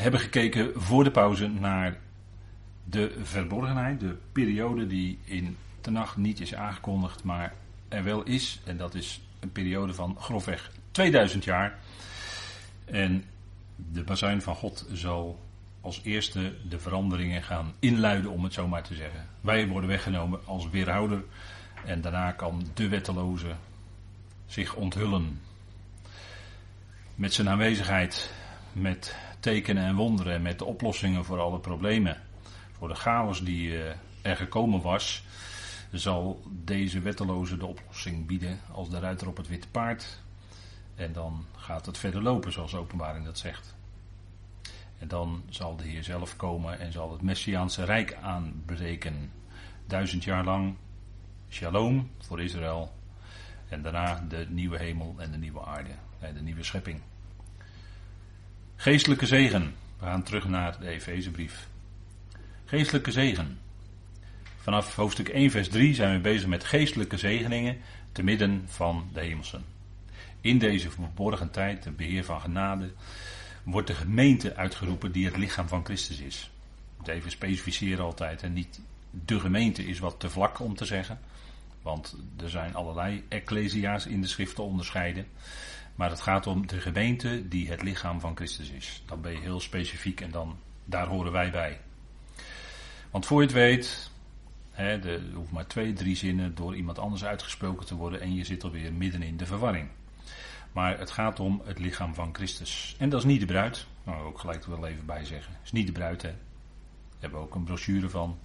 hebben gekeken voor de pauze naar de verborgenheid, de periode die in de nacht niet is aangekondigd, maar er wel is. En dat is een periode van grofweg 2000 jaar. En de bazuin van God zal als eerste de veranderingen gaan inluiden, om het zo maar te zeggen. Wij worden weggenomen als weerhouder en daarna kan de wetteloze zich onthullen. Met zijn aanwezigheid, met tekenen en wonderen en met de oplossingen voor alle problemen. Voor de chaos die eh, er gekomen was, zal deze wetteloze de oplossing bieden als de ruiter op het witte paard. En dan gaat het verder lopen, zoals de openbaring dat zegt. En dan zal de Heer zelf komen en zal het Messiaanse Rijk aanbreken. Duizend jaar lang shalom voor Israël. En daarna de nieuwe hemel en de nieuwe aarde. De nieuwe schepping. Geestelijke zegen. We gaan terug naar de Efezebrief. Geestelijke zegen. Vanaf hoofdstuk 1, vers 3 zijn we bezig met geestelijke zegeningen te midden van de hemelsen. In deze verborgen tijd, de beheer van genade, wordt de gemeente uitgeroepen die het lichaam van Christus is. moet even specificeren altijd. En niet de gemeente is wat te vlak om te zeggen. Want er zijn allerlei ecclesia's in de schrift te onderscheiden. Maar het gaat om de gemeente die het lichaam van Christus is. Dan ben je heel specifiek en dan, daar horen wij bij. Want voor je het weet, hè, er hoeft maar twee, drie zinnen door iemand anders uitgesproken te worden en je zit alweer midden in de verwarring. Maar het gaat om het lichaam van Christus. En dat is niet de bruid. Nou, ook gelijk er wel even bij zeggen. Het is niet de bruid, hè. Daar hebben we ook een brochure van.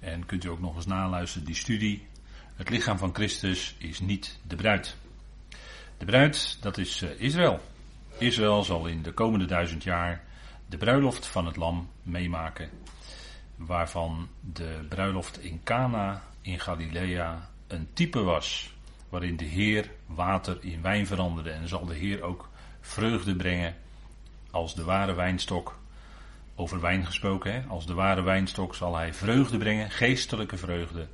En kunt u ook nog eens naluisteren, die studie. Het lichaam van Christus is niet de bruid. De bruid, dat is eh, Israël. Israël zal in de komende duizend jaar de bruiloft van het lam meemaken. Waarvan de bruiloft in Cana in Galilea een type was waarin de Heer water in wijn veranderde. En zal de Heer ook vreugde brengen als de ware wijnstok. Over wijn gesproken, hè? als de ware wijnstok zal hij vreugde brengen, geestelijke vreugde,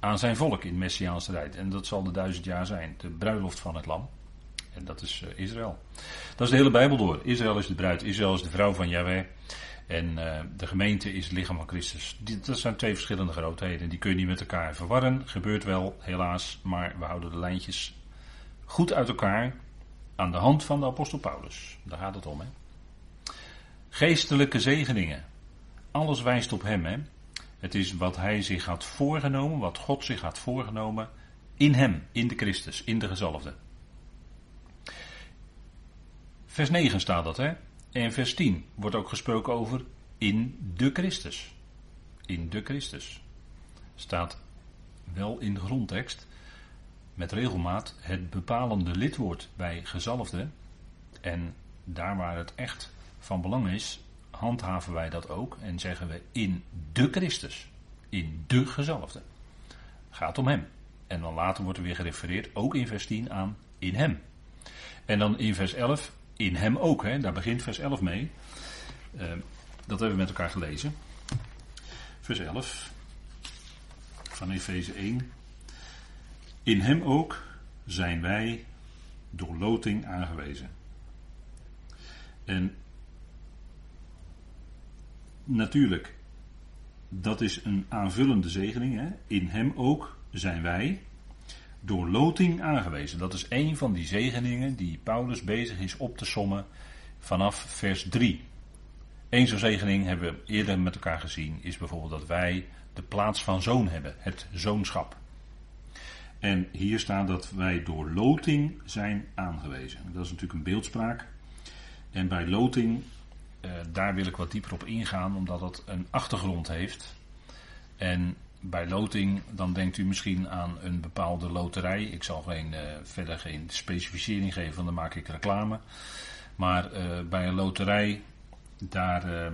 aan zijn volk in Messiaanse tijd. En dat zal de duizend jaar zijn, de bruiloft van het lam. En dat is uh, Israël. Dat is de hele Bijbel door. Israël is de bruid, Israël is de vrouw van Yahweh. En uh, de gemeente is het lichaam van Christus. Die, dat zijn twee verschillende grootheden. Die kun je niet met elkaar verwarren. Gebeurt wel, helaas. Maar we houden de lijntjes goed uit elkaar. Aan de hand van de apostel Paulus. Daar gaat het om. Hè? Geestelijke zegeningen. Alles wijst op hem. Hè? Het is wat hij zich had voorgenomen. Wat God zich had voorgenomen. In hem. In de Christus. In de gezalfde. Vers 9 staat dat. Hè? En vers 10 wordt ook gesproken over in de Christus. In de Christus. Staat wel in de grondtekst met regelmaat het bepalende lidwoord bij gezalfde. En daar waar het echt van belang is, handhaven wij dat ook en zeggen we in de Christus. In de gezalfde. Gaat om hem. En dan later wordt er weer gerefereerd, ook in vers 10, aan in hem. En dan in vers 11 in hem ook. Hè? Daar begint vers 11 mee. Uh, dat hebben we met elkaar gelezen. Vers 11 van Efeze 1. In hem ook zijn wij door loting aangewezen. En natuurlijk, dat is een aanvullende zegening. Hè? In hem ook zijn wij door loting aangewezen. Dat is een van die zegeningen die Paulus bezig is op te sommen vanaf vers 3. Eén zo'n zegening hebben we eerder met elkaar gezien, is bijvoorbeeld dat wij de plaats van zoon hebben, het zoonschap. En hier staat dat wij door loting zijn aangewezen. Dat is natuurlijk een beeldspraak. En bij loting, eh, daar wil ik wat dieper op ingaan, omdat het een achtergrond heeft. En bij loting, dan denkt u misschien aan een bepaalde loterij. Ik zal geen, uh, verder geen specificering geven, want dan maak ik reclame. Maar uh, bij een loterij, daar uh,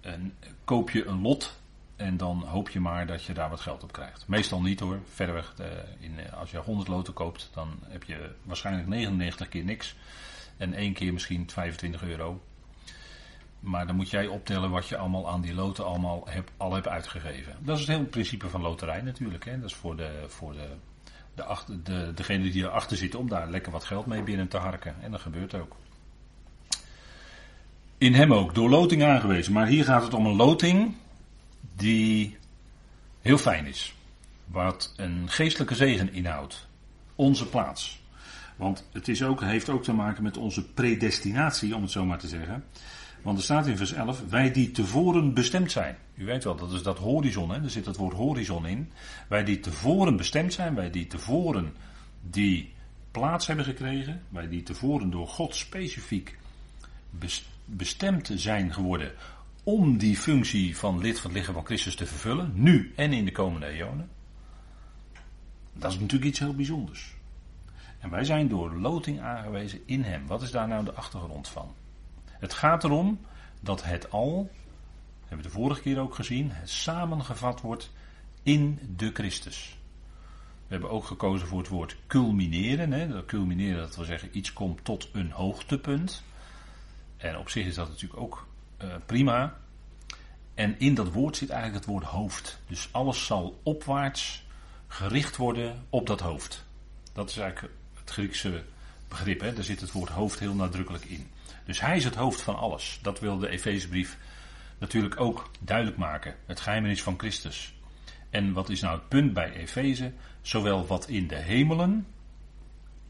een, koop je een lot en dan hoop je maar dat je daar wat geld op krijgt. Meestal niet hoor, verreweg. in, als je 100 loten koopt, dan heb je waarschijnlijk 99 keer niks. En één keer misschien 25 euro. Maar dan moet jij optellen wat je allemaal aan die loten allemaal al hebt uitgegeven. Dat is het hele principe van loterij natuurlijk. Hè. Dat is voor, de, voor de, de, achter, de, degene die erachter zitten om daar lekker wat geld mee binnen te harken. En dat gebeurt ook. In hem ook, door loting aangewezen. Maar hier gaat het om een loting die heel fijn is. Wat een geestelijke zegen inhoudt. Onze plaats. Want het is ook, heeft ook te maken met onze predestinatie, om het zo maar te zeggen. Want er staat in vers 11, wij die tevoren bestemd zijn. U weet wel, dat is dat horizon, hè? er zit het woord horizon in. Wij die tevoren bestemd zijn, wij die tevoren die plaats hebben gekregen, wij die tevoren door God specifiek bestemd zijn geworden om die functie van lid van het lichaam van Christus te vervullen, nu en in de komende eonen. Dat is natuurlijk iets heel bijzonders. En wij zijn door loting aangewezen in Hem. Wat is daar nou de achtergrond van? Het gaat erom dat het al, hebben we de vorige keer ook gezien, samengevat wordt in de Christus. We hebben ook gekozen voor het woord culmineren. Hè. Dat culmineren, dat wil zeggen iets komt tot een hoogtepunt. En op zich is dat natuurlijk ook uh, prima. En in dat woord zit eigenlijk het woord hoofd. Dus alles zal opwaarts gericht worden op dat hoofd. Dat is eigenlijk het Griekse begrip. Hè? Daar zit het woord hoofd heel nadrukkelijk in. Dus hij is het hoofd van alles. Dat wil de Efezebrief natuurlijk ook duidelijk maken. Het geheimenis van Christus. En wat is nou het punt bij Efeze? Zowel wat in de hemelen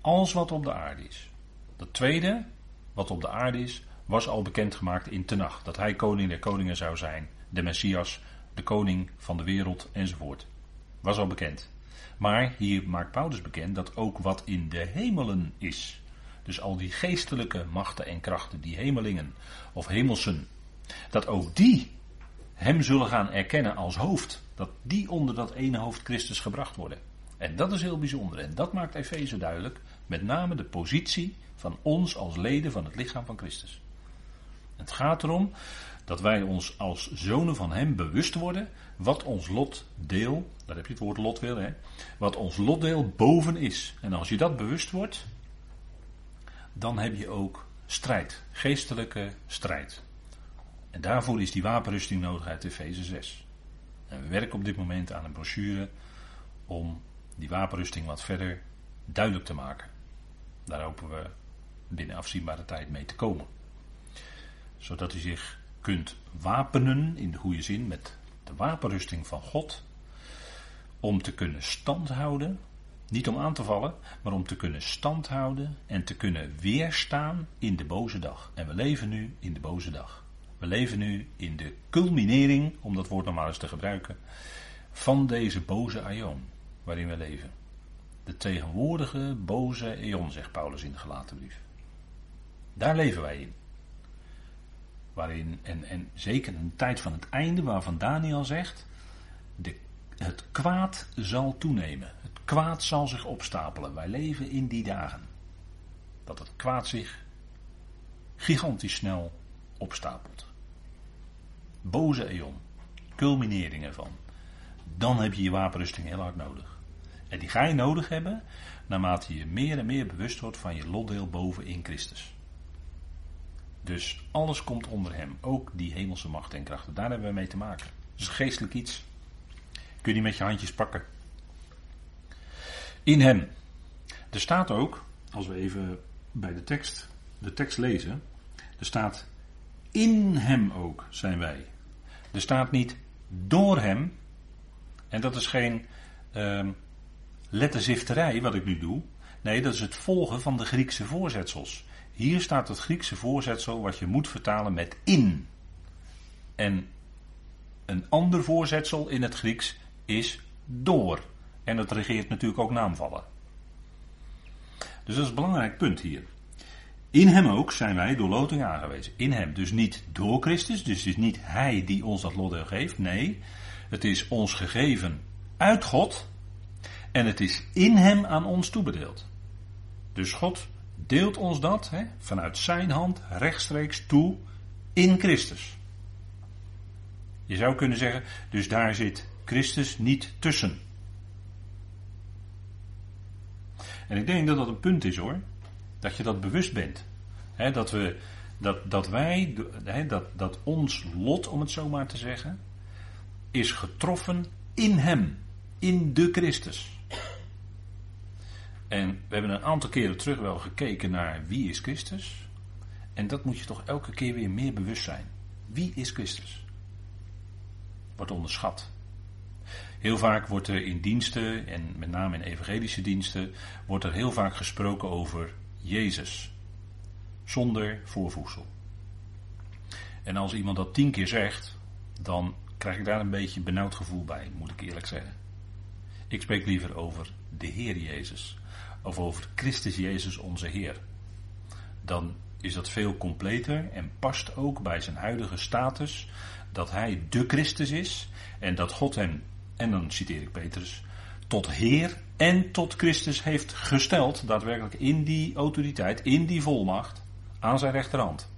als wat op de aarde is. Dat tweede, wat op de aarde is, was al bekendgemaakt in Tenach. Dat hij koning der koningen zou zijn, de Messias, de koning van de wereld enzovoort. Was al bekend. Maar hier maakt Paulus bekend dat ook wat in de hemelen is. Dus al die geestelijke machten en krachten, die hemelingen of hemelsen, dat ook die hem zullen gaan erkennen als hoofd. Dat die onder dat ene hoofd Christus gebracht worden. En dat is heel bijzonder. En dat maakt Efeze duidelijk. Met name de positie van ons als leden van het lichaam van Christus. Het gaat erom dat wij ons als zonen van Hem bewust worden wat ons lotdeel, daar heb je het woord lot weer, hè, wat ons lotdeel boven is. En als je dat bewust wordt, dan heb je ook strijd, geestelijke strijd. En daarvoor is die wapenrusting nodig uit Efeze 6. En we werken op dit moment aan een brochure om die wapenrusting wat verder duidelijk te maken. Daar hopen we binnen afzienbare tijd mee te komen. Zodat u zich kunt wapenen in de goede zin met de wapenrusting van God. Om te kunnen standhouden, niet om aan te vallen, maar om te kunnen standhouden en te kunnen weerstaan in de boze dag. En we leven nu in de boze dag. We leven nu in de culminering, om dat woord nog maar eens te gebruiken, van deze boze aion waarin we leven. De tegenwoordige boze eon, zegt Paulus in de gelaten brief. Daar leven wij in. Waarin, en, en zeker een tijd van het einde, waarvan Daniel zegt: de, het kwaad zal toenemen. Kwaad zal zich opstapelen. Wij leven in die dagen. Dat het kwaad zich gigantisch snel opstapelt. Boze eon. Culminering ervan. Dan heb je je wapenrusting heel hard nodig. En die ga je nodig hebben naarmate je meer en meer bewust wordt van je lotdeel boven in Christus. Dus alles komt onder hem, ook die hemelse macht en krachten. Daar hebben we mee te maken. Dus geestelijk iets. Kun je die met je handjes pakken. In hem. Er staat ook, als we even bij de tekst, de tekst lezen, er staat in hem ook zijn wij. Er staat niet door hem. En dat is geen uh, letterzifterij wat ik nu doe. Nee, dat is het volgen van de Griekse voorzetsels. Hier staat het Griekse voorzetsel wat je moet vertalen met in. En een ander voorzetsel in het Grieks is door. En dat regeert natuurlijk ook naamvallen. Dus dat is een belangrijk punt hier. In hem ook zijn wij door loting aangewezen. In hem. Dus niet door Christus. Dus het is niet hij die ons dat lotdeel geeft. Nee, het is ons gegeven uit God. En het is in hem aan ons toebedeeld. Dus God deelt ons dat hè, vanuit zijn hand rechtstreeks toe in Christus. Je zou kunnen zeggen, dus daar zit Christus niet tussen. En ik denk dat dat een punt is hoor. Dat je dat bewust bent. dat, we, dat, dat wij, dat, dat ons lot, om het zo maar te zeggen, is getroffen in Hem, in de Christus. En we hebben een aantal keren terug wel gekeken naar wie is Christus. En dat moet je toch elke keer weer meer bewust zijn. Wie is Christus? Wordt onderschat. Heel vaak wordt er in diensten, en met name in evangelische diensten, wordt er heel vaak gesproken over Jezus. Zonder voorvoegsel. En als iemand dat tien keer zegt, dan krijg ik daar een beetje een benauwd gevoel bij, moet ik eerlijk zeggen. Ik spreek liever over de Heer Jezus. Of over Christus Jezus onze Heer. Dan is dat veel completer en past ook bij zijn huidige status dat hij de Christus is en dat God hem, en dan citeer ik Petrus, tot Heer en tot Christus heeft gesteld, daadwerkelijk in die autoriteit, in die volmacht, aan zijn rechterhand.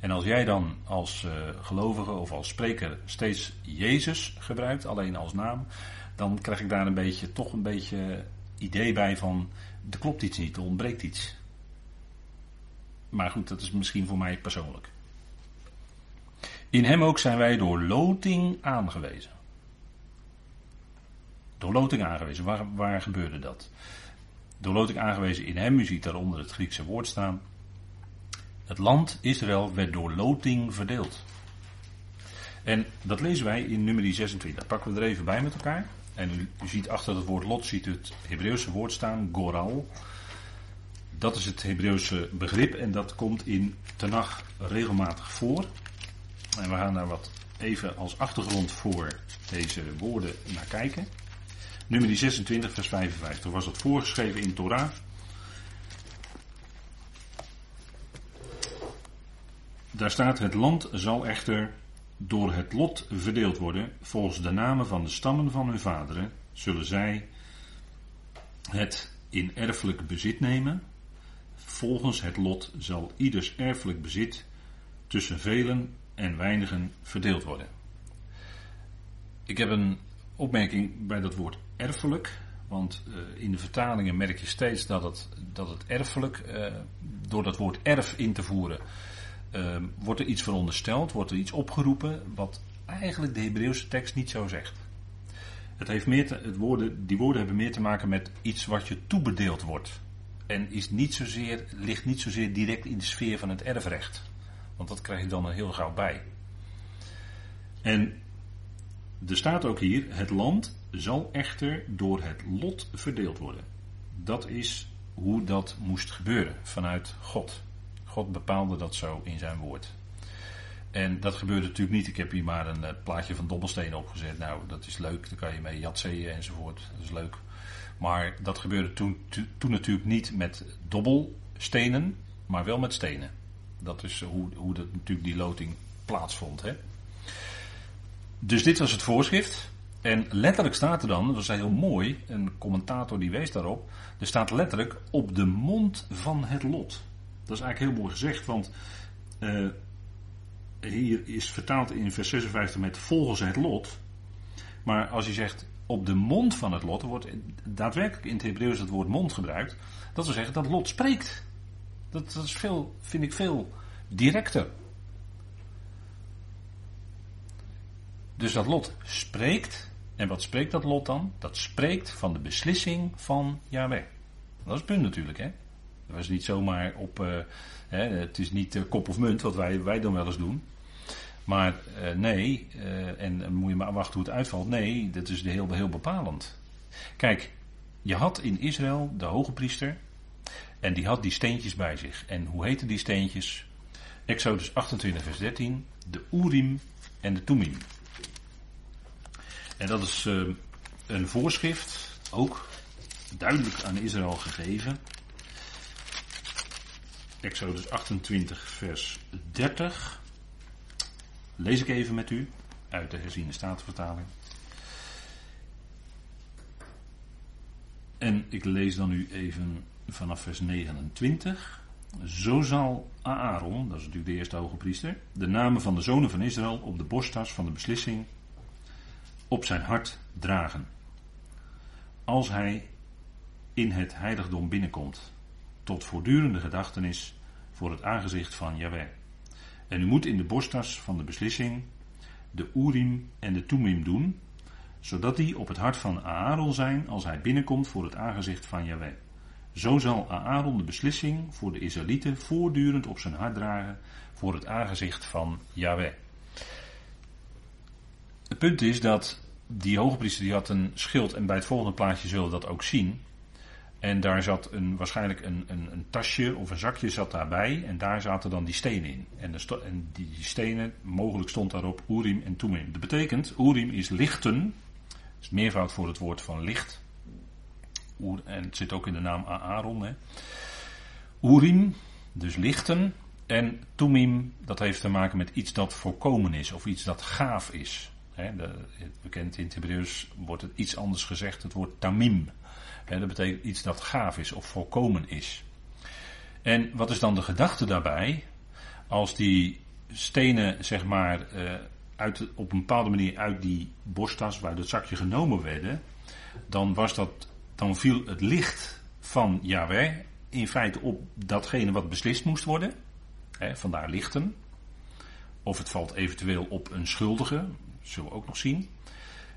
En als jij dan als uh, gelovige of als spreker steeds Jezus gebruikt, alleen als naam, dan krijg ik daar een beetje, toch een beetje idee bij van, er klopt iets niet, er ontbreekt iets. Maar goed, dat is misschien voor mij persoonlijk. In hem ook zijn wij door loting aangewezen. Door loting aangewezen. Waar, waar gebeurde dat? Door loting aangewezen in hem, u ziet daaronder het Griekse woord staan. Het land Israël werd door loting verdeeld. En dat lezen wij in nummer 26. pakken we er even bij met elkaar. En u, ziet achter het woord lot ziet u het Hebreeuwse woord staan, goral. Dat is het Hebreeuwse begrip en dat komt in Tenach regelmatig voor. En we gaan daar wat even als achtergrond voor deze woorden naar kijken. Nummer 26, vers 55 was dat voorgeschreven in Torah. Daar staat: Het land zal echter door het lot verdeeld worden. Volgens de namen van de stammen van hun vaderen zullen zij het in erfelijk bezit nemen. Volgens het lot zal ieders erfelijk bezit tussen velen en weinigen verdeeld worden. Ik heb een opmerking bij dat woord erfelijk. Want uh, in de vertalingen merk je steeds dat het, dat het erfelijk, uh, door dat woord erf in te voeren, uh, wordt er iets verondersteld, wordt er iets opgeroepen, wat eigenlijk de Hebreeuwse tekst niet zo zegt. Het heeft meer het woorden, die woorden hebben meer te maken met iets wat je toebedeeld wordt. En is niet zozeer, ligt niet zozeer direct in de sfeer van het erfrecht. Want dat krijg je dan heel gauw bij. En er staat ook hier: het land zal echter door het lot verdeeld worden. Dat is hoe dat moest gebeuren vanuit God. God bepaalde dat zo in zijn woord. En dat gebeurde natuurlijk niet. Ik heb hier maar een plaatje van dobbelstenen opgezet. Nou, dat is leuk. Daar kan je mee jatseeën enzovoort. Dat is leuk. Maar dat gebeurde toen, toen natuurlijk niet met dobbelstenen, maar wel met stenen. Dat is hoe, hoe dat natuurlijk die loting plaatsvond. Hè? Dus dit was het voorschrift. En letterlijk staat er dan, dat was heel mooi, een commentator die wees daarop. Er staat letterlijk op de mond van het lot. Dat is eigenlijk heel mooi gezegd, want uh, hier is vertaald in vers 56 met volgens het lot. Maar als je zegt op de mond van het lot, er wordt daadwerkelijk in het Hebreeuws het woord mond gebruikt. Dat wil zeggen dat lot spreekt. Dat, is veel, vind ik veel directer. Dus dat lot spreekt. En wat spreekt dat lot dan? Dat spreekt van de beslissing van Yahweh. Dat is het punt natuurlijk, hè. Dat was niet zomaar op. Uh, hè, het is niet uh, kop of munt, wat wij, wij dan wel eens doen. Maar uh, nee, en moet je maar wachten hoe het uitvalt. Nee, dat is heel, heel bepalend. Kijk, je had in Israël de hoge priester. En die had die steentjes bij zich. En hoe heten die steentjes? Exodus 28, vers 13. De Urim en de Tumim. En dat is uh, een voorschrift, ook duidelijk aan Israël gegeven. Exodus 28, vers 30. Lees ik even met u uit de herziene statenvertaling. En ik lees dan nu even vanaf vers 29. Zo zal Aaron, dat is natuurlijk de eerste hoge priester, de namen van de zonen van Israël op de borsttas van de beslissing op zijn hart dragen. Als hij in het heiligdom binnenkomt, tot voortdurende gedachtenis voor het aangezicht van Yahweh. En u moet in de borsttas van de beslissing de Urim en de Tumim doen, zodat die op het hart van Aaron zijn als hij binnenkomt voor het aangezicht van Yahweh. Zo zal Aaron de beslissing voor de Israëlieten voortdurend op zijn hart dragen voor het aangezicht van Yahweh. Het punt is dat die hogepriester die had een schild en bij het volgende plaatje zullen we dat ook zien. En daar zat een, waarschijnlijk een, een, een, tasje of een zakje zat daarbij. En daar zaten dan die stenen in. En, de en die, stenen, mogelijk stond daarop Urim en Tumim. Dat betekent, Urim is lichten. Dat is meervoud voor het woord van licht. En het zit ook in de naam Aaron. Hè. Urim, dus lichten. En Tumim, dat heeft te maken met iets dat voorkomen is. Of iets dat gaaf is. Hè, de, bekend in het Hebreeuws wordt het iets anders gezegd. Het woord tamim dat betekent iets dat gaaf is of volkomen is. En wat is dan de gedachte daarbij? Als die stenen, zeg maar, uh, uit, op een bepaalde manier uit die borsttas, waar het zakje genomen werden, dan, was dat, dan viel het licht van Yahweh in feite op datgene wat beslist moest worden. Vandaar lichten. Of het valt eventueel op een schuldige, zullen we ook nog zien.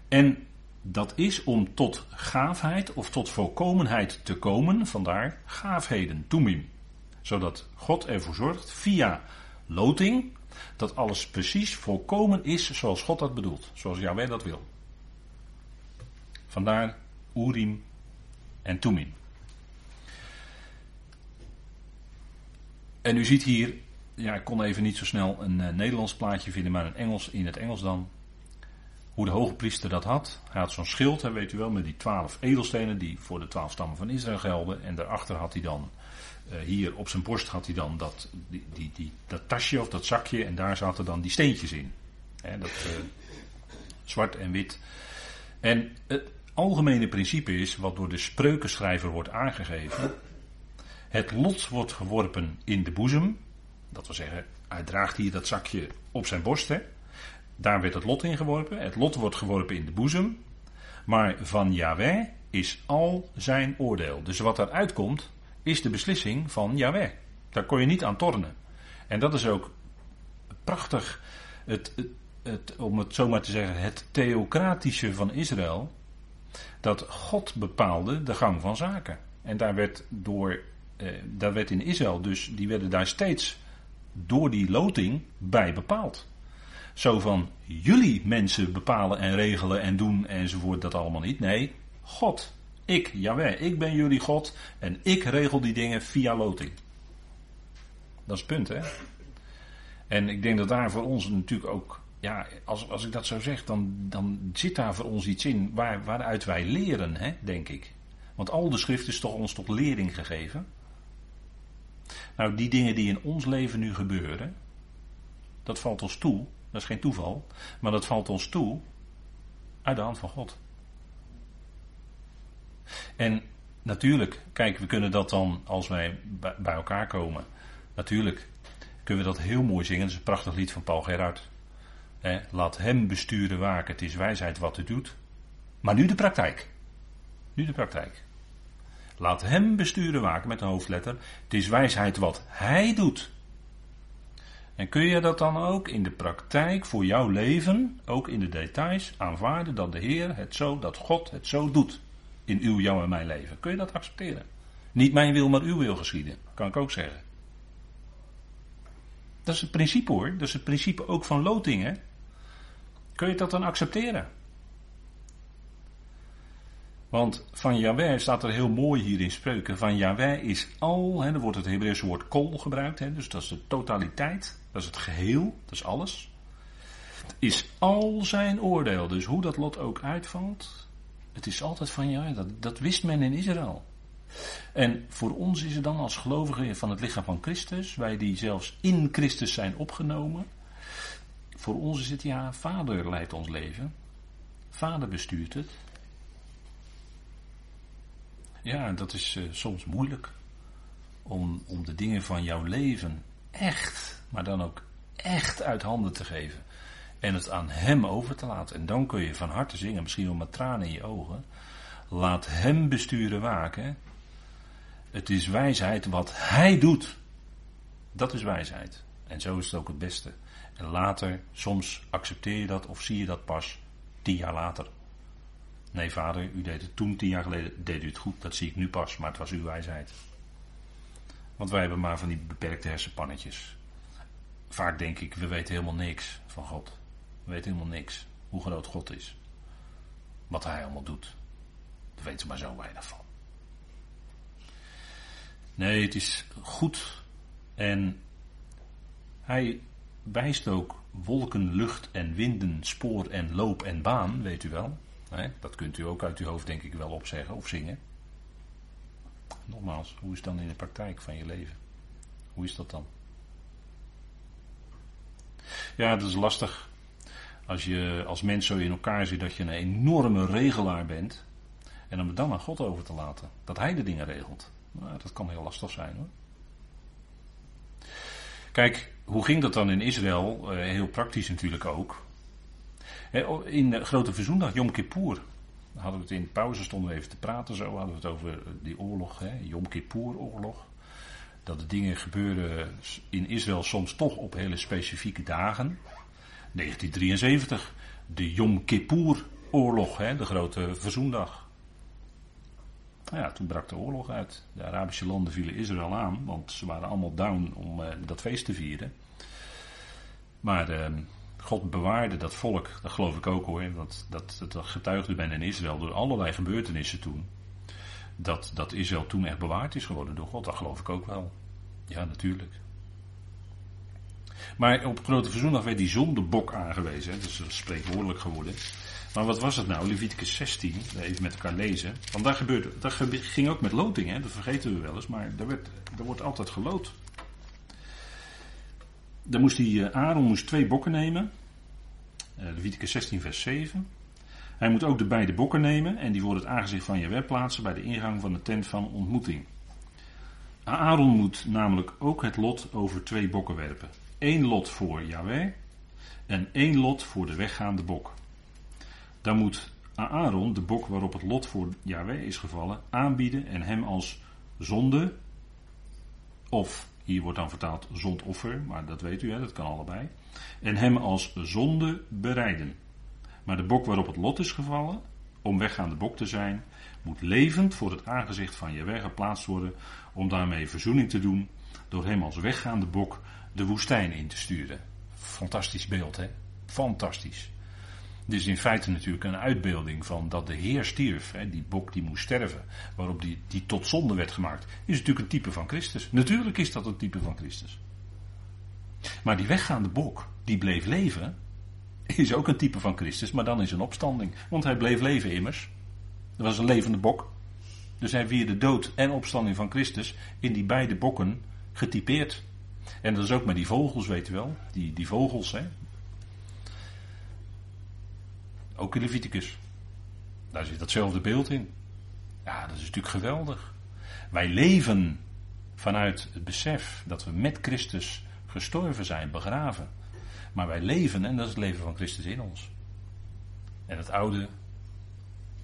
En dat is om tot gaafheid of tot volkomenheid te komen, vandaar gaafheden, toemim. Zodat God ervoor zorgt, via loting, dat alles precies volkomen is zoals God dat bedoelt, zoals Yahweh dat wil. Vandaar Urim en Tumim. En u ziet hier, ja, ik kon even niet zo snel een uh, Nederlands plaatje vinden, maar een Engels, in het Engels dan hoe de hoge priester dat had. Hij had zo'n schild, weet u wel, met die twaalf edelstenen die voor de twaalf stammen van Israël gelden. En daarachter had hij dan, uh, hier op zijn borst had hij dan dat, die, die, die, dat tasje of dat zakje en daar zaten dan die steentjes in. Dat, uh, zwart en wit. En het algemene principe is, wat door de spreukenschrijver wordt aangegeven. Het lot wordt geworpen in de boezem. Dat wil zeggen, hij draagt hier dat zakje op zijn borst. Hè. Daar werd het lot in geworpen. Het lot wordt geworpen in de boezem. Maar van Yahweh is al zijn oordeel. Dus wat eruit komt, is de beslissing van Yahweh. Daar kon je niet aan tornen. En dat is ook prachtig, het, het, het, om het zo maar te zeggen, het theocratische van Israël. Dat God bepaalde de gang van zaken. En daar werd door, eh, daar werd in Israël dus, die werden daar steeds door die loting bij bepaald. Zo van jullie mensen bepalen en regelen en doen enzovoort, dat allemaal niet. Nee, God. Ik, Jawel, ik ben jullie God en ik regel die dingen via loting. Dat is het punt, hè? En ik denk dat daar voor ons natuurlijk ook, ja, als, als ik dat zo zeg, dan, dan zit daar voor ons iets in waar, waaruit wij leren, hè, denk ik. Want al de schrift is toch ons tot lering gegeven. Nou, die dingen die in ons leven nu gebeuren, dat valt ons toe dat is geen toeval. Maar dat valt ons toe uit de hand van God. En natuurlijk, kijk, we kunnen dat dan als wij bij elkaar komen. Natuurlijk kunnen we dat heel mooi zingen. Dat is een prachtig lied van Paul Gerard. Laat hem besturen waken. Het is wijsheid wat u doet. Maar nu de praktijk. Nu de praktijk. Laat hem besturen waken met een hoofdletter. Het is wijsheid wat hij doet. En kun je dat dan ook in de praktijk voor jouw leven, ook in de details, aanvaarden dat de Heer het zo, dat God het zo doet in uw, jouw en mijn leven? Kun je dat accepteren? Niet mijn wil, maar uw wil geschieden, kan ik ook zeggen. Dat is het principe hoor, dat is het principe ook van lotingen. Kun je dat dan accepteren? Want van Yahweh staat er heel mooi hier in spreuken. Van Yahweh is al, hè, dan wordt het Hebreeuwse woord kol gebruikt, hè, dus dat is de totaliteit. Dat is het geheel, dat is alles. Is al zijn oordeel. Dus hoe dat lot ook uitvalt. Het is altijd van ja, dat, dat wist men in Israël. En voor ons is het dan als gelovigen van het lichaam van Christus, wij die zelfs in Christus zijn opgenomen. Voor ons is het ja, vader leidt ons leven. Vader bestuurt het. Ja, dat is uh, soms moeilijk. Om, om de dingen van jouw leven echt maar dan ook echt uit handen te geven. En het aan Hem over te laten. En dan kun je van harte zingen, misschien wel met tranen in je ogen. Laat Hem besturen waken. Het is wijsheid wat Hij doet. Dat is wijsheid. En zo is het ook het beste. En later, soms accepteer je dat of zie je dat pas tien jaar later. Nee, vader, u deed het toen, tien jaar geleden, deed u het goed. Dat zie ik nu pas, maar het was uw wijsheid. Want wij hebben maar van die beperkte hersenpannetjes. Vaak denk ik, we weten helemaal niks van God. We weten helemaal niks hoe groot God is. Wat hij allemaal doet. Daar weten we maar zo weinig van. Nee, het is goed. En hij wijst ook wolken, lucht en winden, spoor en loop en baan, weet u wel. dat kunt u ook uit uw hoofd denk ik wel opzeggen of zingen. Nogmaals, hoe is het dan in de praktijk van je leven? Hoe is dat dan? Ja, dat is lastig. Als je als mens zo in elkaar zit dat je een enorme regelaar bent. En om het dan aan God over te laten. Dat hij de dingen regelt. Nou, dat kan heel lastig zijn hoor. Kijk, hoe ging dat dan in Israël? Eh, heel praktisch natuurlijk ook. In de grote verzoendag, Yom Kippur, hadden we het in pauze, stonden we even te praten zo, hadden we het over die oorlog, hè, Yom Kippur-oorlog. Dat de dingen gebeuren in Israël soms toch op hele specifieke dagen. 1973, de Yom Kippur-oorlog, de grote verzoendag. Nou ja, toen brak de oorlog uit. De Arabische landen vielen Israël aan, want ze waren allemaal down om eh, dat feest te vieren. Maar eh, God bewaarde dat volk, dat geloof ik ook hoor, want dat, dat getuigde ben in Israël door allerlei gebeurtenissen toen. Dat, dat Israël toen echt bewaard is geworden door God, dat geloof ik ook wel. Ja, natuurlijk. Maar op Grote Verzoendag werd die zondebok aangewezen, dat is spreekwoordelijk geworden. Maar wat was het nou? Leviticus 16, even met elkaar lezen. Want daar, gebeurde, dat ging ook met loting, hè? dat vergeten we wel eens, maar daar, werd, daar wordt altijd gelood. Dan moest die, eh, Aaron moest twee bokken nemen. Uh, Leviticus 16, vers 7. Hij moet ook de beide bokken nemen en die voor het aangezicht van je plaatsen bij de ingang van de tent van ontmoeting. Aaron moet namelijk ook het lot over twee bokken werpen. Eén lot voor Yahweh en één lot voor de weggaande bok. Dan moet Aaron de bok waarop het lot voor Yahweh is gevallen aanbieden en hem als zonde, of hier wordt dan vertaald zondoffer, maar dat weet u, hè, dat kan allebei, en hem als zonde bereiden. Maar de bok waarop het lot is gevallen, om weggaande bok te zijn, moet levend voor het aangezicht van Jaweh geplaatst worden, om daarmee verzoening te doen, door hem als weggaande bok de woestijn in te sturen. Fantastisch beeld, hè? Fantastisch. Dit is in feite natuurlijk een uitbeelding van dat de Heer stierf. Hè, die bok die moest sterven, waarop die, die tot zonde werd gemaakt. Is natuurlijk een type van Christus. Natuurlijk is dat een type van Christus. Maar die weggaande bok, die bleef leven, is ook een type van Christus, maar dan is een opstanding. Want hij bleef leven immers. Dat was een levende bok. Dus hij weer de dood en opstanding van Christus in die beide bokken getypeerd. En dat is ook met die vogels, weet u wel. Die, die vogels, hè. Ook in Leviticus. Daar zit datzelfde beeld in. Ja, dat is natuurlijk geweldig. Wij leven vanuit het besef dat we met Christus gestorven zijn, begraven. Maar wij leven en dat is het leven van Christus in ons. En het oude,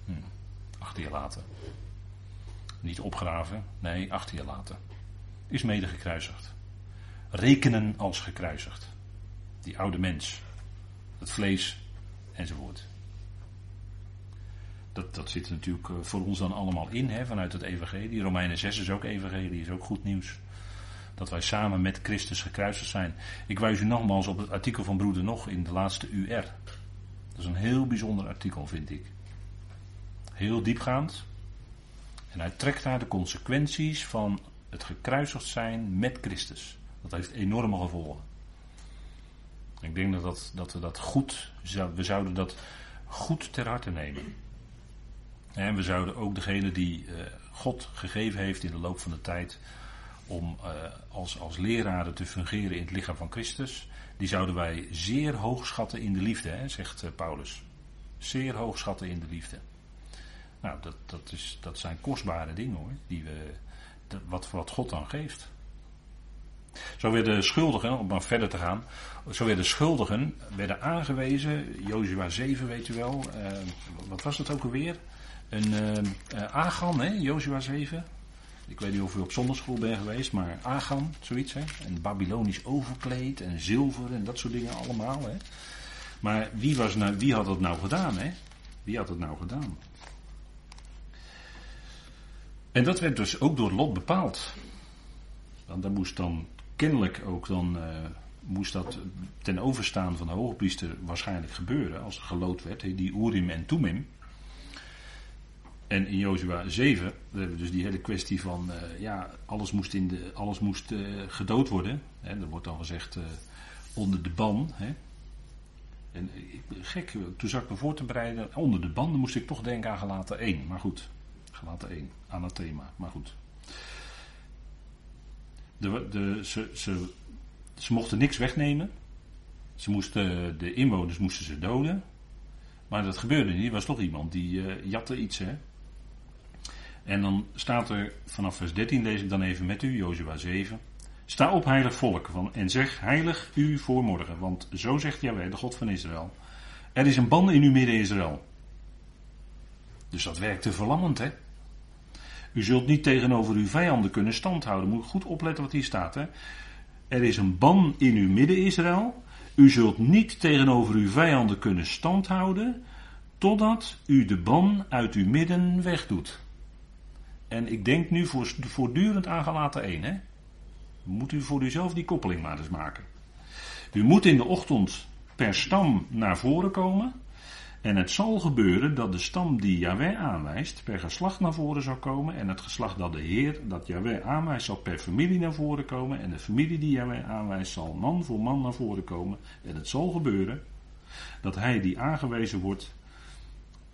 hm, achter je laten. Niet opgraven, nee, achter je laten. Is mede gekruisigd. Rekenen als gekruisigd. Die oude mens. Het vlees enzovoort. Dat, dat zit natuurlijk eh, voor ons dan allemaal in, hè, vanuit het evangelie. Romeinen 6 is ook evangelie, is ook goed nieuws. Dat wij samen met Christus gekruisigd zijn. Ik wijs u nogmaals op het artikel van Broeder Nog in de laatste UR. Dat is een heel bijzonder artikel, vind ik. Heel diepgaand. En hij trekt daar de consequenties van het gekruisigd zijn met Christus. Dat heeft enorme gevolgen. Ik denk dat, dat, dat we dat goed, we zouden dat goed ter harte nemen. En we zouden ook degene die uh, God gegeven heeft in de loop van de tijd om uh, als, als leraren te fungeren in het lichaam van Christus, die zouden wij zeer hoog schatten in de liefde, hè, zegt uh, Paulus. Zeer hoog schatten in de liefde. Nou, dat, dat, is, dat zijn kostbare dingen hoor, die we, wat, wat God dan geeft. Zo werden schuldigen, om maar verder te gaan, zo werden schuldigen werden aangewezen, Jozua 7 weet u wel, wat was dat ook alweer? Een uh, Agan, hè, Joshua 7. Ik weet niet of u op zonderschool bent geweest, maar Agan, zoiets. Hè? En Babylonisch overkleed en zilver en dat soort dingen allemaal. Hè? Maar wie, was nou, wie had dat nou gedaan? Hè? Wie had het nou gedaan? En dat werd dus ook door Lot bepaald. Want daar moest dan kennelijk ook dan. Uh, moest dat ten overstaan van de hoogpriester waarschijnlijk gebeuren. Als er gelood werd, die Urim en Tumim. En in Jozua 7, we hebben dus die hele kwestie van, uh, ja, alles moest, in de, alles moest uh, gedood worden. Hè, er wordt dan gezegd uh, onder de ban. Hè. En gek, toen zag ik me voor te bereiden, onder de ban, moest ik toch denken aan gelaten 1. Maar goed, gelaten 1, anathema, maar goed. De, de, ze, ze, mochten niks wegnemen. Ze moesten, de inwoners moesten ze doden. Maar dat gebeurde niet. Er was toch iemand die jatte iets. Hè? En dan staat er vanaf vers 13, lees ik dan even met u, Jozua 7. Sta op, heilig volk, van, en zeg heilig u voor morgen. Want zo zegt Jaweh, de God van Israël. Er is een ban in uw midden Israël. Dus dat werkte verlammend, hè? U zult niet tegenover uw vijanden kunnen standhouden. Moet goed opletten wat hier staat, hè? Er is een ban in uw midden Israël. U zult niet tegenover uw vijanden kunnen standhouden. Totdat u de ban uit uw midden wegdoet. En ik denk nu voortdurend aan gelaten 1. Hè? Moet u voor uzelf die koppeling maar eens maken. U moet in de ochtend per stam naar voren komen. En het zal gebeuren dat de stam die Yahweh aanwijst per geslacht naar voren zal komen. En het geslacht dat de Heer, dat Yahweh aanwijst, zal per familie naar voren komen. En de familie die Yahweh aanwijst zal man voor man naar voren komen. En het zal gebeuren dat hij die aangewezen wordt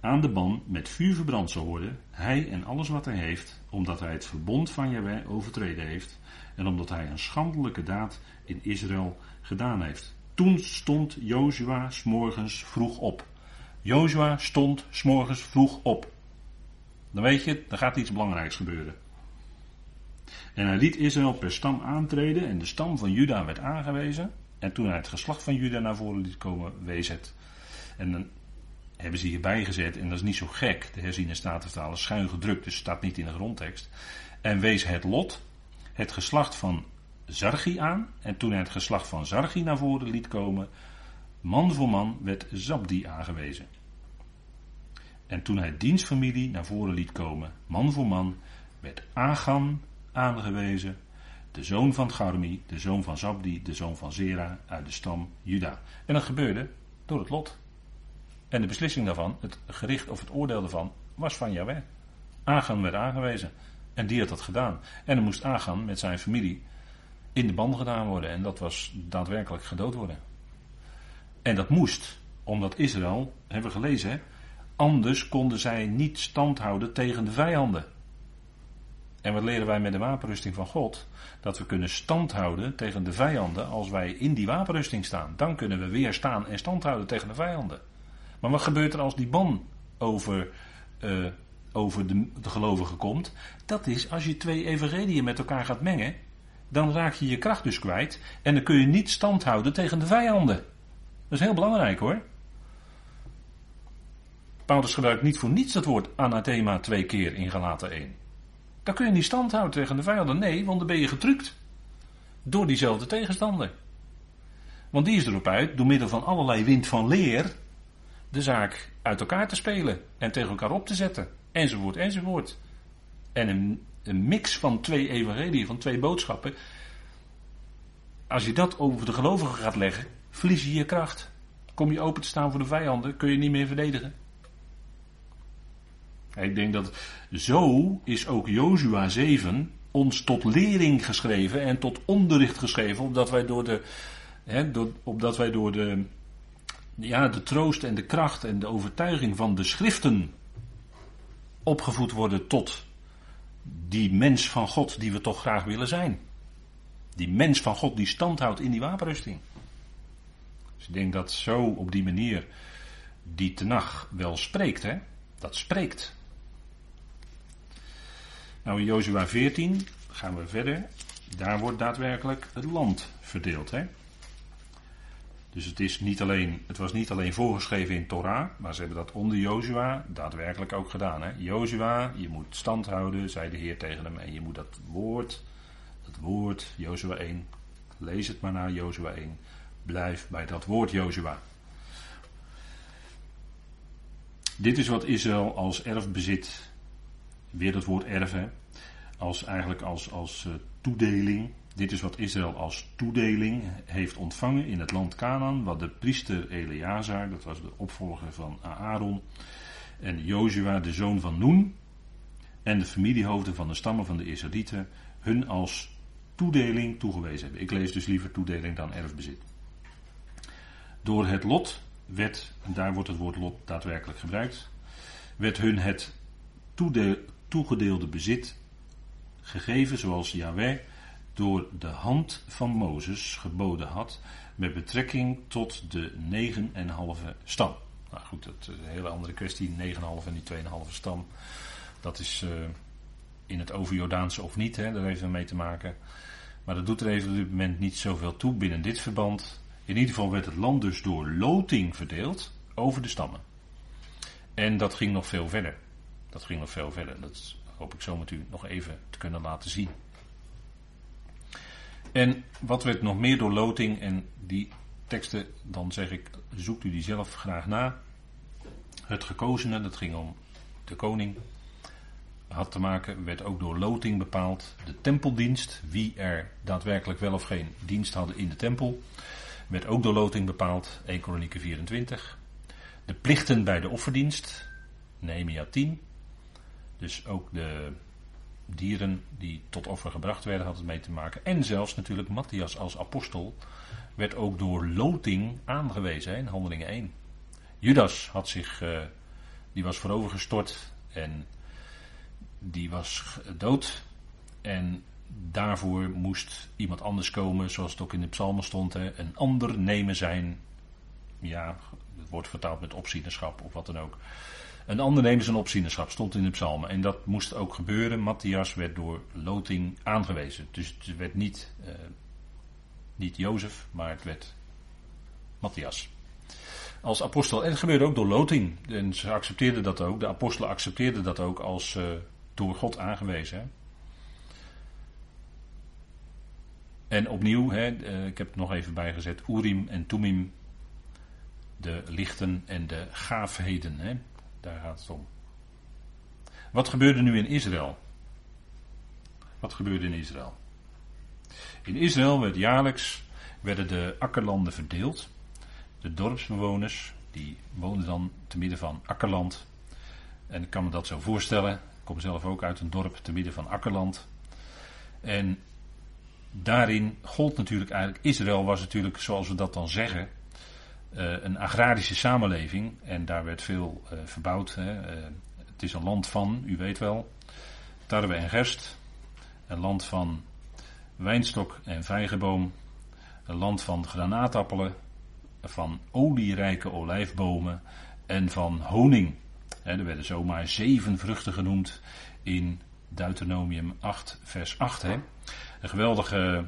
aan de ban met vuur verbrand zal worden, hij en alles wat hij heeft, omdat hij het verbond van Jahweh overtreden heeft en omdat hij een schandelijke daad in Israël gedaan heeft. Toen stond Jozua s'morgens vroeg op. Jozua stond s'morgens vroeg op. Dan weet je, er gaat iets belangrijks gebeuren. En hij liet Israël per stam aantreden en de stam van Juda werd aangewezen. En toen hij het geslacht van Juda naar voren liet komen, wees het. En hebben ze hierbij gezet, en dat is niet zo gek, de herziene statenvertaler schuin gedrukt, dus staat niet in de grondtekst. En wees het lot, het geslacht van Zargi aan, en toen hij het geslacht van Zargi naar voren liet komen, man voor man werd Zabdi aangewezen. En toen hij dienstfamilie naar voren liet komen, man voor man, werd Agam aangewezen, de zoon van Garmi, de zoon van Zabdi, de zoon van Zera, uit de stam Juda. En dat gebeurde door het lot. En de beslissing daarvan, het gericht of het oordeel daarvan, was van Yahweh. Agan werd aangewezen. En die had dat gedaan. En dan moest Agan met zijn familie in de band gedaan worden. En dat was daadwerkelijk gedood worden. En dat moest, omdat Israël, hebben we gelezen, anders konden zij niet stand houden tegen de vijanden. En wat leren wij met de wapenrusting van God? Dat we kunnen stand houden tegen de vijanden als wij in die wapenrusting staan. Dan kunnen we weer staan en stand houden tegen de vijanden. Maar wat gebeurt er als die ban over, uh, over de, de gelovigen komt? Dat is als je twee evangeliën met elkaar gaat mengen, dan raak je je kracht dus kwijt en dan kun je niet stand houden tegen de vijanden. Dat is heel belangrijk hoor. Paulus gebruikt niet voor niets het woord anathema twee keer in Galaten 1. Dan kun je niet stand houden tegen de vijanden. Nee, want dan ben je getrukt. Door diezelfde tegenstander. Want die is erop uit, door middel van allerlei wind van leer, de zaak uit elkaar te spelen en tegen elkaar op te zetten. Enzovoort, enzovoort. En een, een mix van twee evangelieën, van twee boodschappen. Als je dat over de gelovigen gaat leggen, verlies je je kracht. Kom je open te staan voor de vijanden, kun je niet meer verdedigen. Ik denk dat zo is ook Jozua 7 ons tot lering geschreven en tot onderricht geschreven, opdat wij door de, hè, door, wij door de ja, de troost en de kracht en de overtuiging van de schriften opgevoed worden tot die mens van God die we toch graag willen zijn. Die mens van God die standhoudt in die wapenrusting. Dus ik denk dat zo op die manier die tenag wel spreekt, hè? Dat spreekt. Nou, in Jozua 14 gaan we verder. Daar wordt daadwerkelijk het land verdeeld, hè? Dus het, is niet alleen, het was niet alleen voorgeschreven in Torah, maar ze hebben dat onder Jozua daadwerkelijk ook gedaan. Hè? Jozua, je moet stand houden, zei de Heer tegen hem, en je moet dat woord, dat woord, Jozua 1, lees het maar naar Jozua 1, blijf bij dat woord Jozua. Dit is wat Israël als erfbezit, weer dat woord erven, als eigenlijk als, als uh, toedeling. Dit is wat Israël als toedeling heeft ontvangen in het land Canaan, wat de priester Eleazar, dat was de opvolger van Aaron, en Jozua, de zoon van Noen, en de familiehoofden van de stammen van de Israëlieten, hun als toedeling toegewezen hebben. Ik lees dus liever toedeling dan erfbezit. Door het lot werd, en daar wordt het woord lot daadwerkelijk gebruikt, werd hun het toegedeelde bezit gegeven zoals Yahweh door de hand van Mozes geboden had met betrekking tot de negen en halve stam. Nou goed, dat is een hele andere kwestie, 9,5 en die 2,5 stam. Dat is uh, in het overjordaanse of niet, hè, daar heeft mee te maken. Maar dat doet er even op dit moment niet zoveel toe binnen dit verband. In ieder geval werd het land dus door loting verdeeld over de stammen. En dat ging nog veel verder. Dat ging nog veel verder. Dat hoop ik zo met u nog even te kunnen laten zien. En wat werd nog meer door loting en die teksten, dan zeg ik, zoekt u die zelf graag na. Het gekozene, dat ging om de koning, had te maken, werd ook door loting bepaald. De tempeldienst, wie er daadwerkelijk wel of geen dienst hadden in de tempel, werd ook door loting bepaald, 1 Kronieken 24. De plichten bij de offerdienst, Nehemia 10. Dus ook de dieren die tot offer gebracht werden, had het mee te maken. En zelfs natuurlijk Matthias als apostel werd ook door loting aangewezen in Handelingen 1. Judas had zich, uh, die was voorovergestort en die was dood. En daarvoor moest iemand anders komen, zoals het ook in de psalmen stond. Hè, een ander nemen zijn, ja, het wordt vertaald met opzienerschap of wat dan ook. Een ander nemen zijn opzienerschap, stond in de psalmen. En dat moest ook gebeuren. Matthias werd door loting aangewezen. Dus het werd niet, uh, niet Jozef, maar het werd Matthias. Als apostel. En het gebeurde ook door loting. En ze accepteerden dat ook. De apostelen accepteerden dat ook als uh, door God aangewezen. En opnieuw, hè, uh, ik heb het nog even bijgezet, Urim en Tumim, de lichten en de gaafheden. Hè. Daar gaat het om. Wat gebeurde nu in Israël? Wat gebeurde in Israël? In Israël werd jaarlijks werden de akkerlanden verdeeld. De dorpsbewoners die woonden dan te midden van akkerland. En ik kan me dat zo voorstellen. Ik kom zelf ook uit een dorp te midden van akkerland. En daarin gold natuurlijk eigenlijk, Israël was natuurlijk, zoals we dat dan zeggen, een agrarische samenleving. En daar werd veel uh, verbouwd. Hè. Uh, het is een land van, u weet wel, tarwe en gerst. Een land van wijnstok en vijgenboom. Een land van granaatappelen. Van olierijke olijfbomen. En van honing. Er werden zomaar zeven vruchten genoemd in Deuteronomium 8, vers 8. Hè. Een geweldige,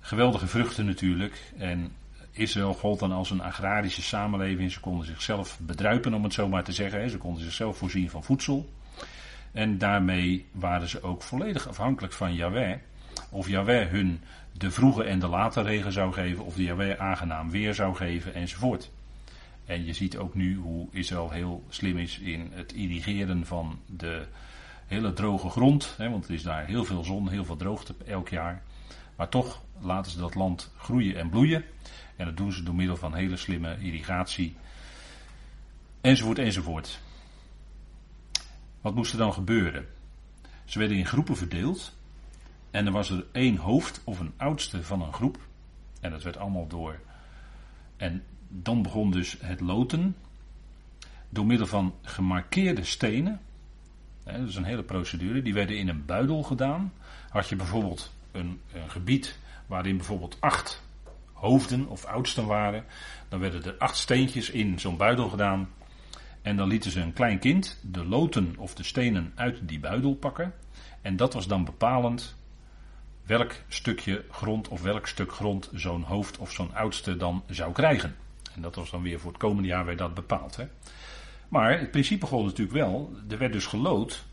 geweldige vruchten natuurlijk. En Israël gold dan als een agrarische samenleving. Ze konden zichzelf bedruipen, om het zo maar te zeggen. Ze konden zichzelf voorzien van voedsel. En daarmee waren ze ook volledig afhankelijk van Yahweh. Of Yahweh hun de vroege en de late regen zou geven, of de Yahweh aangenaam weer zou geven, enzovoort. En je ziet ook nu hoe Israël heel slim is in het irrigeren van de hele droge grond. Want er is daar heel veel zon, heel veel droogte elk jaar. Maar toch laten ze dat land groeien en bloeien. En dat doen ze door middel van hele slimme irrigatie. Enzovoort, enzovoort. Wat moest er dan gebeuren? Ze werden in groepen verdeeld. En er was er één hoofd of een oudste van een groep. En dat werd allemaal door. En dan begon dus het loten. Door middel van gemarkeerde stenen. dat is een hele procedure. Die werden in een buidel gedaan. Had je bijvoorbeeld een, een gebied waarin bijvoorbeeld acht hoofden of oudsten waren, dan werden er acht steentjes in zo'n buidel gedaan. En dan lieten ze een klein kind de loten of de stenen uit die buidel pakken. En dat was dan bepalend welk stukje grond of welk stuk grond zo'n hoofd of zo'n oudste dan zou krijgen. En dat was dan weer voor het komende jaar werd dat bepaald. Hè. Maar het principe gold natuurlijk wel. Er werd dus gelood.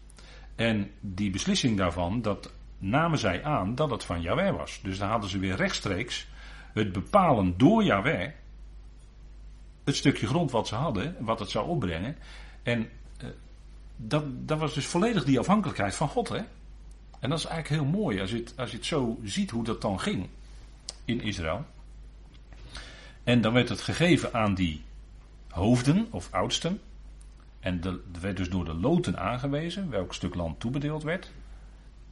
En die beslissing daarvan, dat namen zij aan dat het van Yahweh was. Dus dan hadden ze weer rechtstreeks het bepalen door Yahweh het stukje grond wat ze hadden, wat het zou opbrengen. En uh, dat, dat was dus volledig die afhankelijkheid van God. Hè? En dat is eigenlijk heel mooi als je, het, als je het zo ziet hoe dat dan ging in Israël. En dan werd het gegeven aan die hoofden of oudsten. En er werd dus door de loten aangewezen welk stuk land toebedeeld werd.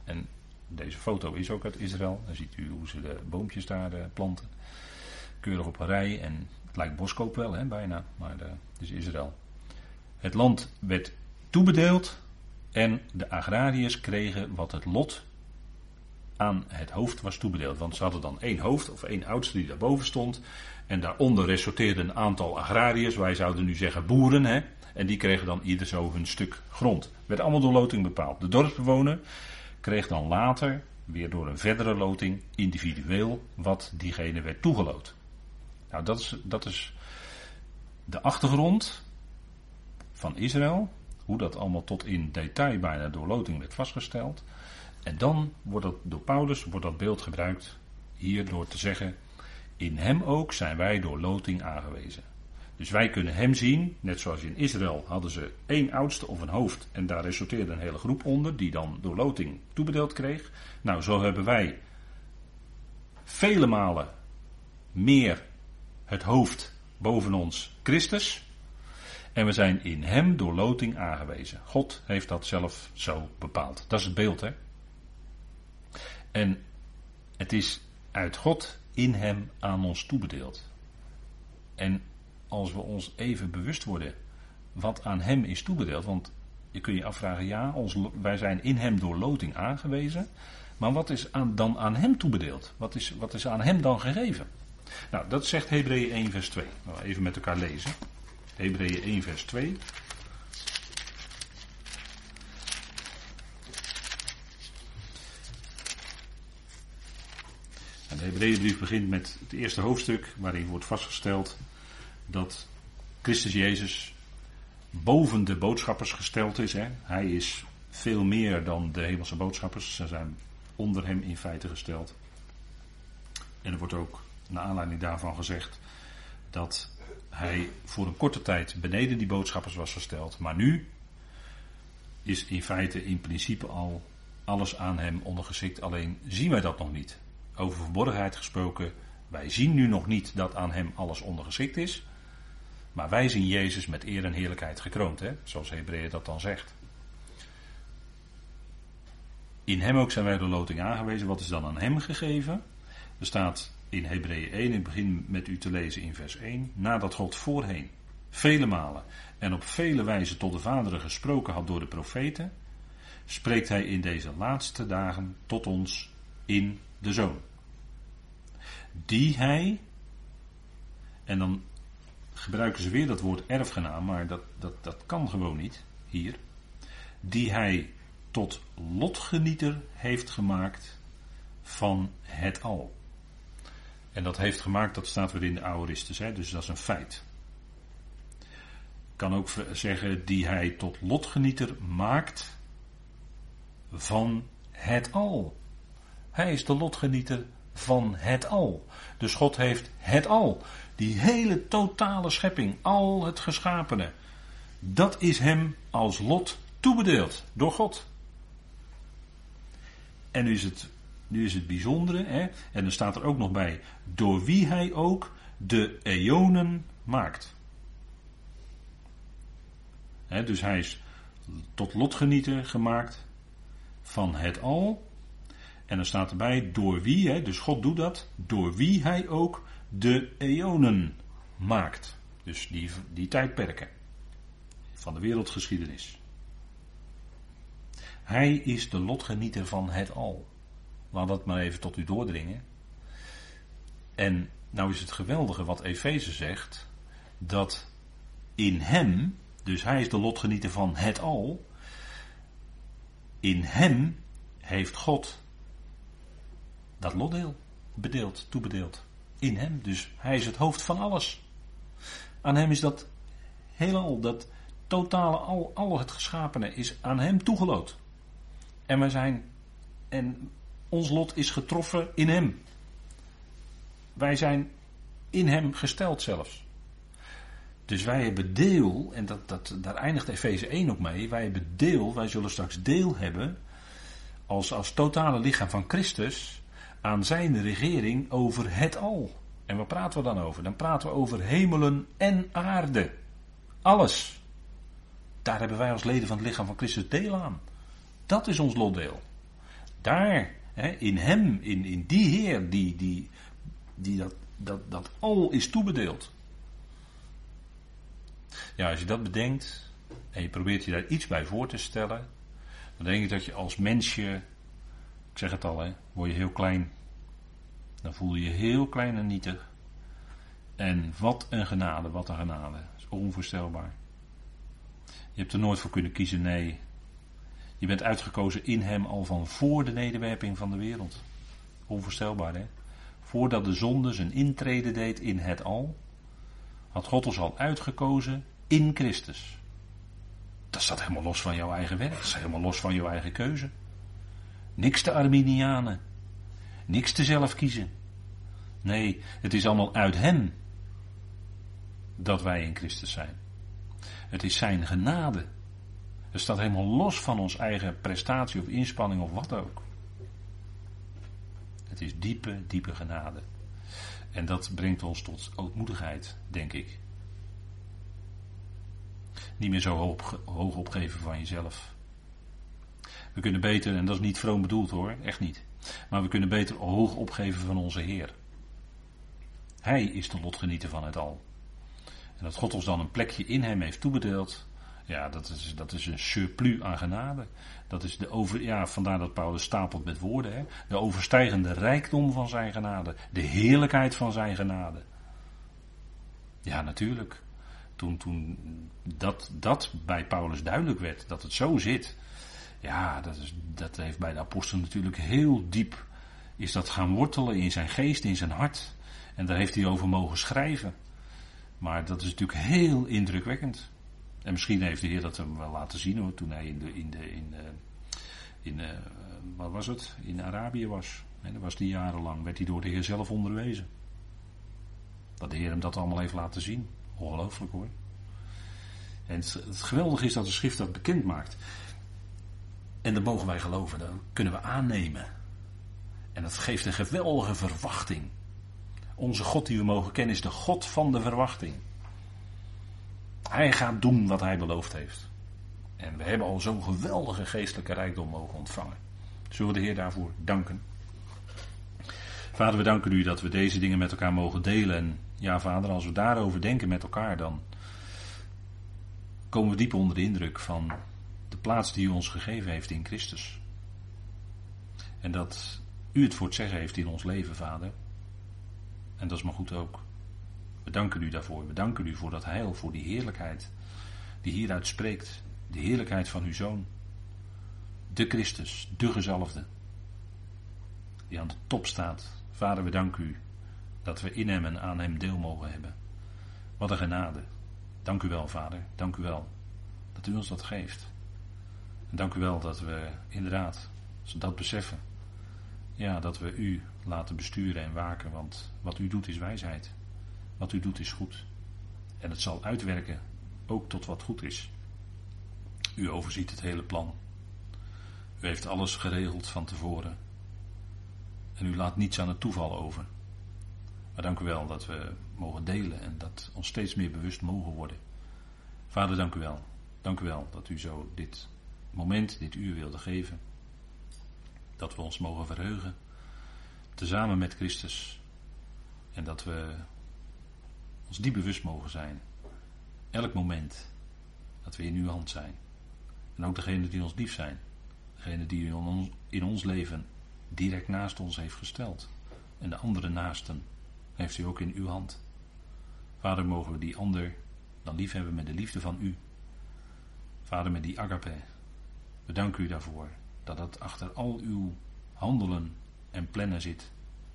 En deze foto is ook uit Israël. Dan ziet u hoe ze de boompjes daar uh, planten. Keurig op een rij. En het lijkt boskoop wel, hè, bijna. Maar uh, het is Israël. Het land werd toebedeeld. En de agrariërs kregen wat het lot aan het hoofd was toebedeeld. Want ze hadden dan één hoofd of één oudste die daarboven stond. En daaronder resorteerden een aantal agrariërs, wij zouden nu zeggen boeren. Hè, en die kregen dan ieder zo hun stuk grond. Werd allemaal door loting bepaald. De dorpsbewoner kreeg dan later, weer door een verdere loting, individueel wat diegene werd toegeloot. Nou, dat is, dat is de achtergrond van Israël. Hoe dat allemaal tot in detail bijna door loting werd vastgesteld. En dan wordt dat door Paulus wordt dat beeld gebruikt hier door te zeggen: In hem ook zijn wij door loting aangewezen. Dus wij kunnen hem zien, net zoals in Israël hadden ze één oudste of een hoofd en daar resulteerde een hele groep onder, die dan door loting toebedeeld kreeg. Nou, zo hebben wij vele malen meer het hoofd boven ons Christus. En we zijn in hem door loting aangewezen. God heeft dat zelf zo bepaald. Dat is het beeld, hè? En het is uit God in hem aan ons toebedeeld. En als we ons even bewust worden wat aan hem is toebedeeld, want je kunt je afvragen, ja, ons, wij zijn in hem door loting aangewezen, maar wat is aan, dan aan hem toebedeeld? Wat is, wat is aan hem dan gegeven? Nou, dat zegt Hebreeën 1 vers 2. Nou, even met elkaar lezen. Hebreeën 1 vers 2. En de Hebreeënbrief begint met het eerste hoofdstuk waarin wordt vastgesteld dat Christus Jezus boven de boodschappers gesteld is. Hè. Hij is veel meer dan de hemelse boodschappers. Ze zijn onder hem in feite gesteld. En er wordt ook naar aanleiding daarvan gezegd dat hij voor een korte tijd beneden die boodschappers was gesteld. Maar nu is in feite in principe al alles aan hem ondergeschikt. Alleen zien wij dat nog niet. Over verborgenheid gesproken, wij zien nu nog niet dat aan hem alles ondergeschikt is. Maar wij zien Jezus met eer en heerlijkheid gekroond, hè? zoals Hebreeën dat dan zegt. In hem ook zijn wij de loting aangewezen. Wat is dan aan hem gegeven? Er staat in Hebreeën 1, ik begin met u te lezen in vers 1. Nadat God voorheen, vele malen en op vele wijzen tot de vaderen gesproken had door de profeten, spreekt hij in deze laatste dagen tot ons in de Zoon. Die hij, en dan gebruiken ze weer dat woord erfgenaam, maar dat, dat, dat kan gewoon niet hier. Die hij tot lotgenieter heeft gemaakt van het al. En dat heeft gemaakt, dat staat weer in de Aoristus, hè, dus dat is een feit. Kan ook zeggen, die hij tot lotgenieter maakt van het al. Hij is de lotgenieter van het al. Dus God heeft het al. Die hele totale schepping, al het geschapene. Dat is hem als lot toebedeeld door God. En nu is het, nu is het bijzondere, hè? en er staat er ook nog bij, door wie hij ook de eonen maakt. dus hij is tot lotgenieter gemaakt van het al. En er staat erbij, door wie, hè, dus God doet dat, door wie hij ook de eonen maakt. Dus die, die tijdperken van de wereldgeschiedenis. Hij is de lotgenieter van het al. Laat dat maar even tot u doordringen. En nou is het geweldige wat Efeze zegt, dat in hem, dus hij is de lotgenieter van het al, in hem heeft God dat lotdeel bedeeld, toebedeeld in hem. Dus hij is het hoofd van alles. Aan hem is dat heelal, dat totale, al, al het geschapene is aan hem toegeloot. En we zijn, en ons lot is getroffen in hem. Wij zijn in hem gesteld zelfs. Dus wij hebben deel, en dat, dat, daar eindigt Efeze 1 ook mee. Wij hebben deel, wij zullen straks deel hebben. Als, als totale lichaam van Christus. Aan zijn regering over het al. En waar praten we dan over? Dan praten we over hemelen en aarde. Alles. Daar hebben wij als leden van het lichaam van Christus deel aan. Dat is ons lotdeel. Daar, in Hem, in, in die Heer, die, die, die dat, dat, dat al is toebedeeld. Ja, als je dat bedenkt en je probeert je daar iets bij voor te stellen, dan denk ik dat je als mensje, zeg het al, hè, word je heel klein. Dan voel je je heel klein en nietig. En wat een genade, wat een genade. Is onvoorstelbaar. Je hebt er nooit voor kunnen kiezen, nee. Je bent uitgekozen in hem al van voor de nederwerping van de wereld. Onvoorstelbaar, hè? Voordat de zonde zijn intrede deed in het al, had God ons al uitgekozen in Christus. Dat staat helemaal los van jouw eigen werk. Dat is helemaal los van jouw eigen keuze. Niks te Arminianen. Niks te zelf kiezen. Nee, het is allemaal uit Hem dat wij in Christus zijn. Het is Zijn genade. Het staat helemaal los van ons eigen prestatie of inspanning of wat ook. Het is diepe, diepe genade. En dat brengt ons tot ootmoedigheid, denk ik. Niet meer zo hoog opgeven van jezelf. We kunnen beter, en dat is niet vroom bedoeld hoor, echt niet. Maar we kunnen beter hoog opgeven van onze Heer. Hij is de lotgenieter van het al. En dat God ons dan een plekje in hem heeft toebedeeld, ja, dat is, dat is een surplus aan genade. Dat is de over, ja, vandaar dat Paulus stapelt met woorden. Hè? De overstijgende rijkdom van zijn genade. De heerlijkheid van zijn genade. Ja, natuurlijk. Toen, toen dat, dat bij Paulus duidelijk werd, dat het zo zit. Ja, dat, is, dat heeft bij de apostel natuurlijk heel diep. Is dat gaan wortelen in zijn geest, in zijn hart. En daar heeft hij over mogen schrijven. Maar dat is natuurlijk heel indrukwekkend. En misschien heeft de Heer dat hem wel laten zien hoor, toen hij in de, in de, in de, in de, wat was het, in Arabië was. En dat was die jarenlang, werd hij door de Heer zelf onderwezen. Dat de Heer hem dat allemaal heeft laten zien. Ongelooflijk hoor. En het, het geweldige is dat de schrift dat bekend maakt. En dat mogen wij geloven, dat kunnen we aannemen. En dat geeft een geweldige verwachting. Onze God die we mogen kennen is de God van de verwachting. Hij gaat doen wat hij beloofd heeft. En we hebben al zo'n geweldige geestelijke rijkdom mogen ontvangen. Zullen we de Heer daarvoor danken? Vader, we danken u dat we deze dingen met elkaar mogen delen. En ja, Vader, als we daarover denken met elkaar, dan komen we diep onder de indruk van plaats die u ons gegeven heeft in Christus. En dat u het voor het zeggen heeft in ons leven, Vader. En dat is maar goed ook. We danken u daarvoor. We danken u voor dat heil, voor die heerlijkheid die hieruit spreekt. De heerlijkheid van uw zoon. De Christus, de gezalfde. Die aan de top staat. Vader, we danken u dat we in hem en aan hem deel mogen hebben. Wat een genade. Dank u wel, Vader. Dank u wel dat u ons dat geeft. Dank u wel dat we inderdaad, dat beseffen, ja, dat we u laten besturen en waken, want wat u doet is wijsheid. Wat u doet is goed. En het zal uitwerken ook tot wat goed is. U overziet het hele plan. U heeft alles geregeld van tevoren. En u laat niets aan het toeval over. Maar dank u wel dat we mogen delen en dat ons steeds meer bewust mogen worden. Vader, dank u wel. Dank u wel dat u zo dit moment, dit uur wilde geven. Dat we ons mogen verheugen. Tezamen met Christus. En dat we ons die bewust mogen zijn. Elk moment dat we in uw hand zijn. En ook degene die ons lief zijn. Degene die u in ons leven direct naast ons heeft gesteld. En de andere naasten heeft u ook in uw hand. Vader, mogen we die ander dan lief hebben met de liefde van u. Vader, met die agape. We u daarvoor dat het achter al uw handelen en plannen zit.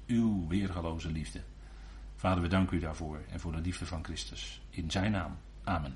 Uw weergaloze liefde. Vader, we danken u daarvoor en voor de liefde van Christus. In zijn naam. Amen.